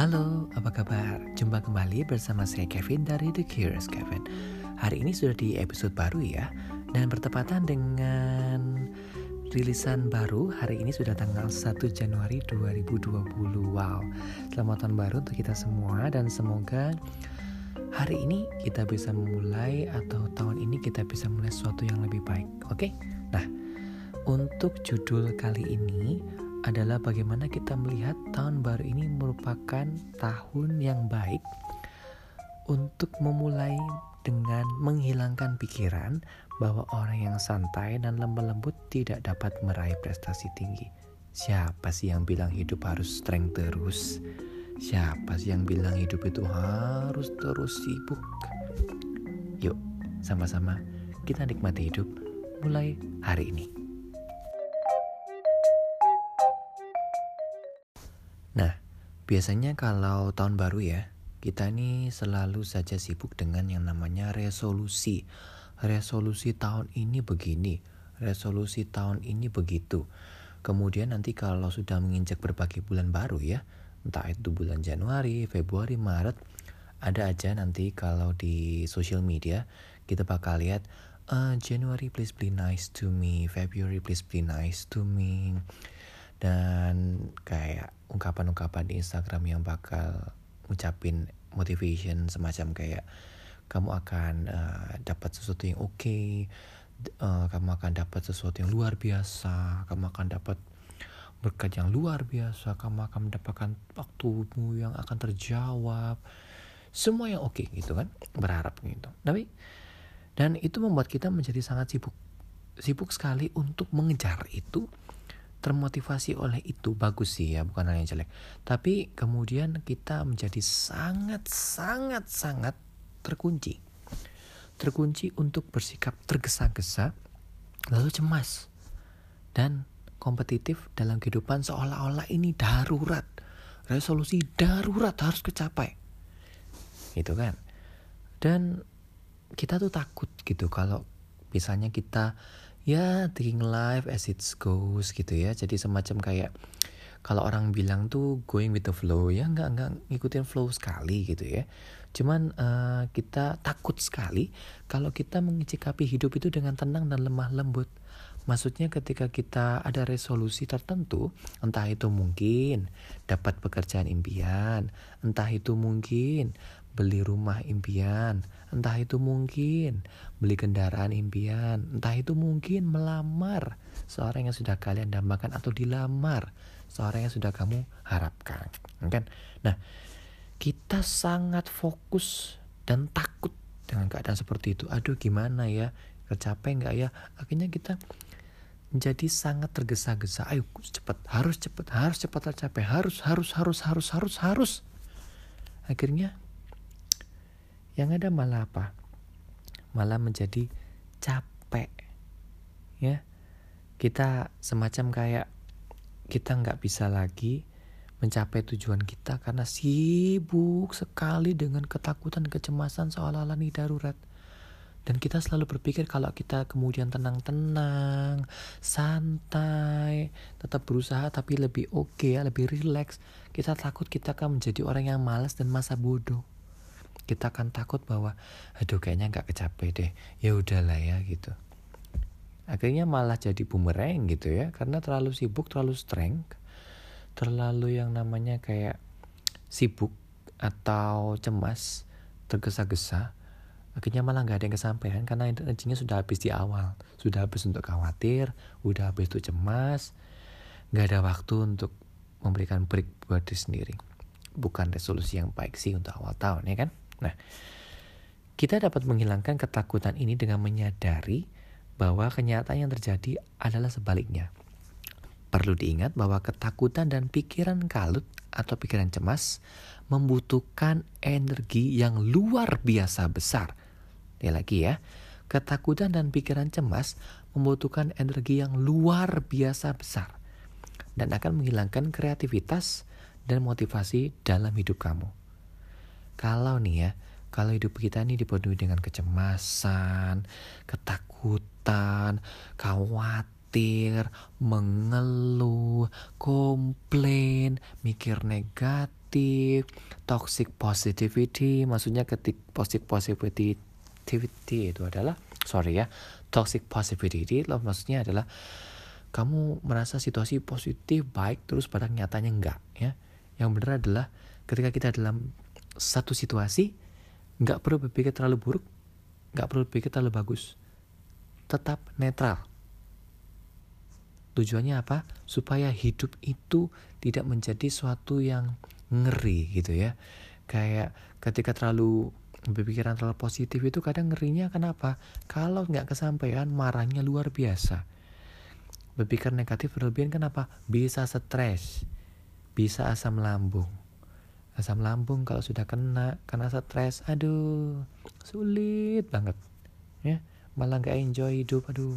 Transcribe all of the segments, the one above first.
Halo, apa kabar? Jumpa kembali bersama saya Kevin dari The Curious Kevin. Hari ini sudah di episode baru ya, dan bertepatan dengan rilisan baru hari ini sudah tanggal 1 Januari 2020. Wow, selamat tahun baru untuk kita semua dan semoga hari ini kita bisa memulai atau tahun ini kita bisa mulai sesuatu yang lebih baik. Oke? Nah, untuk judul kali ini adalah bagaimana kita melihat tahun baru ini merupakan tahun yang baik untuk memulai dengan menghilangkan pikiran bahwa orang yang santai dan lemah lembut tidak dapat meraih prestasi tinggi. Siapa sih yang bilang hidup harus strength terus? Siapa sih yang bilang hidup itu harus terus sibuk? Yuk, sama-sama kita nikmati hidup mulai hari ini. Nah, biasanya kalau tahun baru ya, kita ini selalu saja sibuk dengan yang namanya resolusi. Resolusi tahun ini begini, resolusi tahun ini begitu. Kemudian nanti kalau sudah menginjak berbagai bulan baru ya, entah itu bulan Januari, Februari, Maret, ada aja nanti kalau di social media kita bakal lihat uh, January please be nice to me, February please be nice to me dan kayak ungkapan-ungkapan di Instagram yang bakal ngucapin motivation semacam kayak kamu akan uh, dapat sesuatu yang oke, okay, uh, kamu akan dapat sesuatu yang luar biasa, kamu akan dapat berkat yang luar biasa, kamu akan mendapatkan waktumu yang akan terjawab, semua yang oke okay, gitu kan, berharap gitu. Tapi dan itu membuat kita menjadi sangat sibuk, sibuk sekali untuk mengejar itu termotivasi oleh itu. Bagus sih ya bukan hal yang jelek. Tapi kemudian kita menjadi sangat sangat sangat terkunci. Terkunci untuk bersikap tergesa-gesa lalu cemas dan kompetitif dalam kehidupan seolah-olah ini darurat. Resolusi darurat harus kecapai. Gitu kan? Dan kita tuh takut gitu kalau misalnya kita ya taking life as it goes gitu ya. Jadi semacam kayak kalau orang bilang tuh going with the flow ya nggak nggak ngikutin flow sekali gitu ya. Cuman uh, kita takut sekali kalau kita mengicikapi hidup itu dengan tenang dan lemah lembut. Maksudnya ketika kita ada resolusi tertentu entah itu mungkin dapat pekerjaan impian entah itu mungkin beli rumah impian, entah itu mungkin beli kendaraan impian, entah itu mungkin melamar seorang yang sudah kalian dambakan atau dilamar seorang yang sudah kamu harapkan, kan? Nah, kita sangat fokus dan takut dengan keadaan seperti itu. Aduh, gimana ya? Tercapai nggak ya? Akhirnya kita menjadi sangat tergesa-gesa. Ayo cepat, harus cepat, harus cepat tercapai, harus, harus, harus, harus, harus, harus. Akhirnya yang ada malah apa? Malah menjadi capek ya. Kita semacam kayak kita nggak bisa lagi mencapai tujuan kita karena sibuk sekali dengan ketakutan kecemasan seolah-olah ini darurat. Dan kita selalu berpikir kalau kita kemudian tenang-tenang, santai, tetap berusaha tapi lebih oke okay, ya, lebih rileks, kita takut kita akan menjadi orang yang malas dan masa bodoh kita akan takut bahwa aduh kayaknya nggak kecapai deh ya udahlah ya gitu. Akhirnya malah jadi bumerang gitu ya karena terlalu sibuk terlalu strength terlalu yang namanya kayak sibuk atau cemas tergesa-gesa akhirnya malah nggak ada yang kesampaian karena energinya sudah habis di awal sudah habis untuk khawatir udah habis untuk cemas nggak ada waktu untuk memberikan break buat diri sendiri. Bukan resolusi yang baik sih untuk awal tahun ya kan Nah, kita dapat menghilangkan ketakutan ini dengan menyadari bahwa kenyataan yang terjadi adalah sebaliknya. Perlu diingat bahwa ketakutan dan pikiran kalut atau pikiran cemas membutuhkan energi yang luar biasa besar. Ya lagi ya, ketakutan dan pikiran cemas membutuhkan energi yang luar biasa besar dan akan menghilangkan kreativitas dan motivasi dalam hidup kamu. Kalau nih ya, kalau hidup kita ini dipenuhi dengan kecemasan, ketakutan, khawatir, mengeluh, komplain, mikir negatif, toxic positivity, maksudnya ketik toxic positivity itu adalah sorry ya, toxic positivity loh maksudnya adalah kamu merasa situasi positif baik terus pada nyatanya enggak ya. Yang benar adalah ketika kita dalam satu situasi nggak perlu berpikir terlalu buruk, nggak perlu berpikir terlalu bagus, tetap netral. Tujuannya apa? Supaya hidup itu tidak menjadi suatu yang ngeri gitu ya. Kayak ketika terlalu berpikiran terlalu positif itu kadang ngerinya kenapa? Kalau nggak kesampaian marahnya luar biasa. Berpikir negatif berlebihan kenapa? Bisa stres, bisa asam lambung. Asam lambung kalau sudah kena karena stres, aduh sulit banget ya. Malah nggak enjoy hidup aduh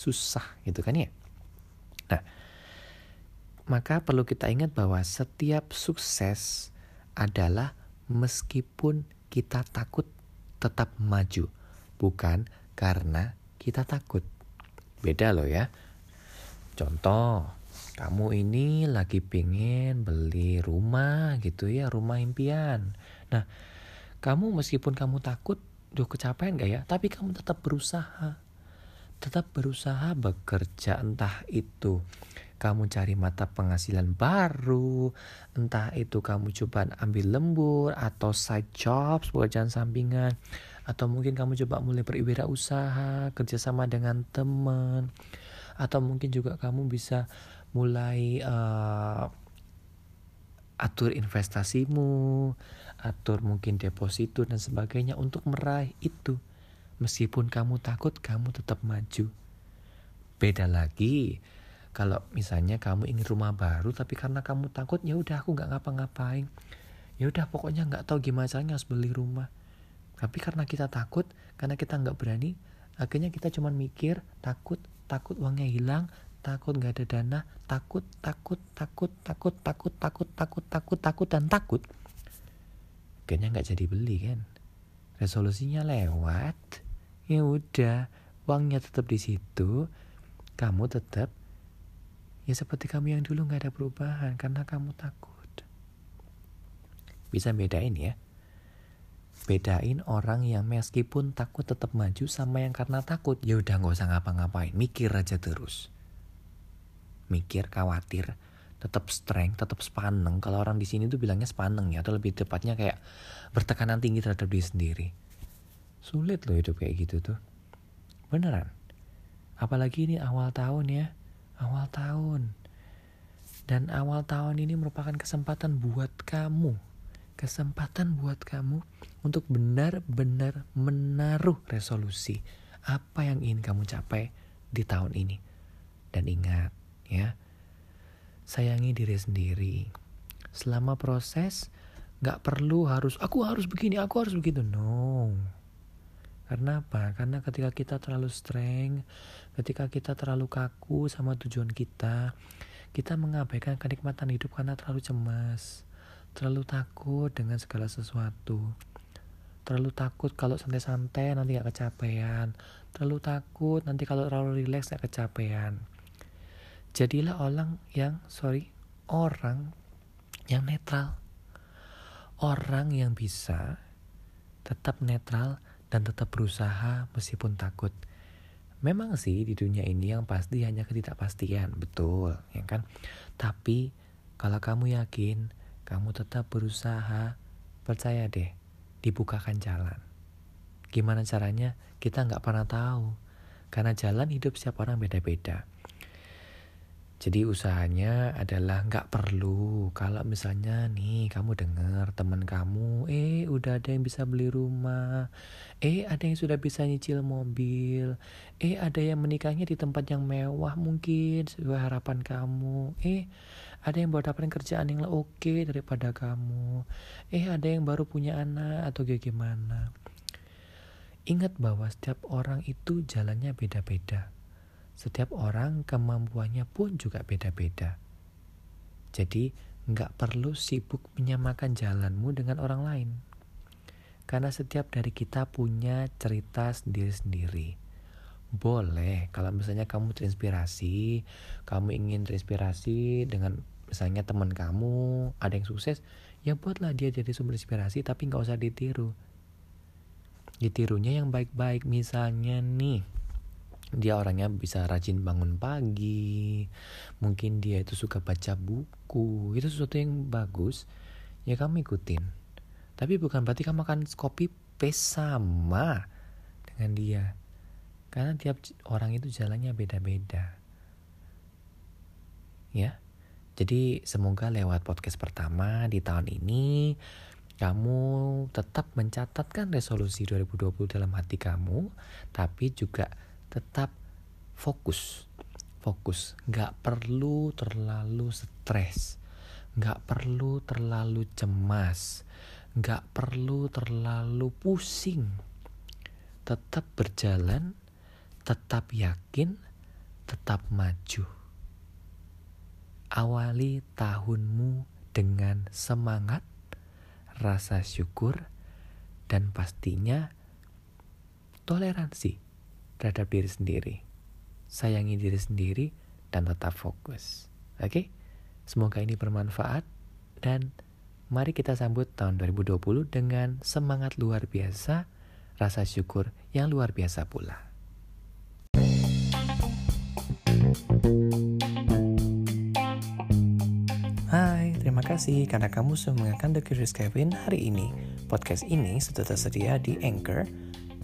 susah gitu kan ya. Nah maka perlu kita ingat bahwa setiap sukses adalah meskipun kita takut tetap maju bukan karena kita takut. Beda loh ya. Contoh kamu ini lagi pingin beli rumah gitu ya rumah impian. Nah kamu meskipun kamu takut duh kecapean gak ya? Tapi kamu tetap berusaha. Tetap berusaha bekerja entah itu kamu cari mata penghasilan baru entah itu kamu coba ambil lembur atau side jobs pekerjaan sampingan atau mungkin kamu coba mulai berwirausaha kerjasama dengan teman atau mungkin juga kamu bisa mulai uh, atur investasimu atur mungkin deposito dan sebagainya untuk meraih itu. Meskipun kamu takut, kamu tetap maju. Beda lagi kalau misalnya kamu ingin rumah baru tapi karena kamu takut ya udah aku nggak ngapa-ngapain. Ya udah pokoknya nggak tahu gimana caranya harus beli rumah. Tapi karena kita takut, karena kita nggak berani, akhirnya kita cuma mikir takut, takut uangnya hilang, takut nggak ada dana, takut, takut, takut, takut, takut, takut, takut, takut, takut, dan takut. Akhirnya nggak jadi beli kan? Resolusinya lewat. Ya udah uangnya tetap di situ kamu tetap ya seperti kamu yang dulu nggak ada perubahan karena kamu takut. Bisa bedain ya? Bedain orang yang meskipun takut tetap maju sama yang karena takut. Ya udah nggak usah ngapa-ngapain mikir aja terus mikir khawatir tetap strength, tetap sepaneng. Kalau orang di sini tuh bilangnya sepaneng ya, atau lebih tepatnya kayak bertekanan tinggi terhadap diri sendiri. Sulit loh hidup kayak gitu tuh. Beneran. Apalagi ini awal tahun ya, awal tahun. Dan awal tahun ini merupakan kesempatan buat kamu. Kesempatan buat kamu untuk benar-benar menaruh resolusi apa yang ingin kamu capai di tahun ini. Dan ingat ya, sayangi diri sendiri. Selama proses, gak perlu harus, aku harus begini, aku harus begitu. No. Karena apa? Karena ketika kita terlalu strength, ketika kita terlalu kaku sama tujuan kita, kita mengabaikan kenikmatan hidup karena terlalu cemas, terlalu takut dengan segala sesuatu. Terlalu takut kalau santai-santai nanti gak kecapean. Terlalu takut nanti kalau terlalu rileks gak kecapean jadilah orang yang sorry orang yang netral. Orang yang bisa tetap netral dan tetap berusaha meskipun takut. Memang sih di dunia ini yang pasti hanya ketidakpastian betul ya kan? Tapi kalau kamu yakin kamu tetap berusaha percaya deh dibukakan jalan. Gimana caranya? Kita nggak pernah tahu. Karena jalan hidup setiap orang beda-beda jadi usahanya adalah nggak perlu. Kalau misalnya nih kamu dengar teman kamu, eh udah ada yang bisa beli rumah, eh ada yang sudah bisa nyicil mobil, eh ada yang menikahnya di tempat yang mewah mungkin sesuai harapan kamu, eh ada yang baru dapetin kerjaan yang oke okay daripada kamu, eh ada yang baru punya anak atau gimana. Ingat bahwa setiap orang itu jalannya beda-beda setiap orang kemampuannya pun juga beda-beda. Jadi nggak perlu sibuk menyamakan jalanmu dengan orang lain. Karena setiap dari kita punya cerita sendiri-sendiri. Boleh kalau misalnya kamu terinspirasi, kamu ingin terinspirasi dengan misalnya teman kamu ada yang sukses, ya buatlah dia jadi sumber inspirasi tapi nggak usah ditiru ditirunya yang baik-baik misalnya nih dia orangnya bisa rajin bangun pagi. Mungkin dia itu suka baca buku. Itu sesuatu yang bagus ya kamu ikutin. Tapi bukan berarti kamu akan copy paste sama dengan dia. Karena tiap orang itu jalannya beda-beda. Ya? Jadi semoga lewat podcast pertama di tahun ini kamu tetap mencatatkan resolusi 2020 dalam hati kamu tapi juga tetap fokus. Fokus. Nggak perlu terlalu stres. Nggak perlu terlalu cemas. Nggak perlu terlalu pusing. Tetap berjalan tetap yakin tetap maju. Awali tahunmu dengan semangat rasa syukur dan pastinya toleransi terhadap diri sendiri. Sayangi diri sendiri dan tetap fokus. Oke? Okay? Semoga ini bermanfaat dan mari kita sambut tahun 2020 dengan semangat luar biasa, rasa syukur yang luar biasa pula. Hai, terima kasih karena kamu sudah mendengarkan The Curious Kevin hari ini. Podcast ini sudah tersedia di Anchor,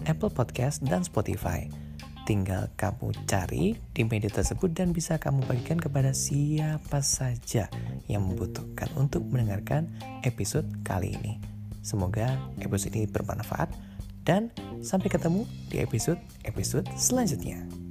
Apple Podcast, dan Spotify. Tinggal kamu cari di media tersebut dan bisa kamu bagikan kepada siapa saja yang membutuhkan untuk mendengarkan episode kali ini. Semoga episode ini bermanfaat dan sampai ketemu di episode-episode selanjutnya.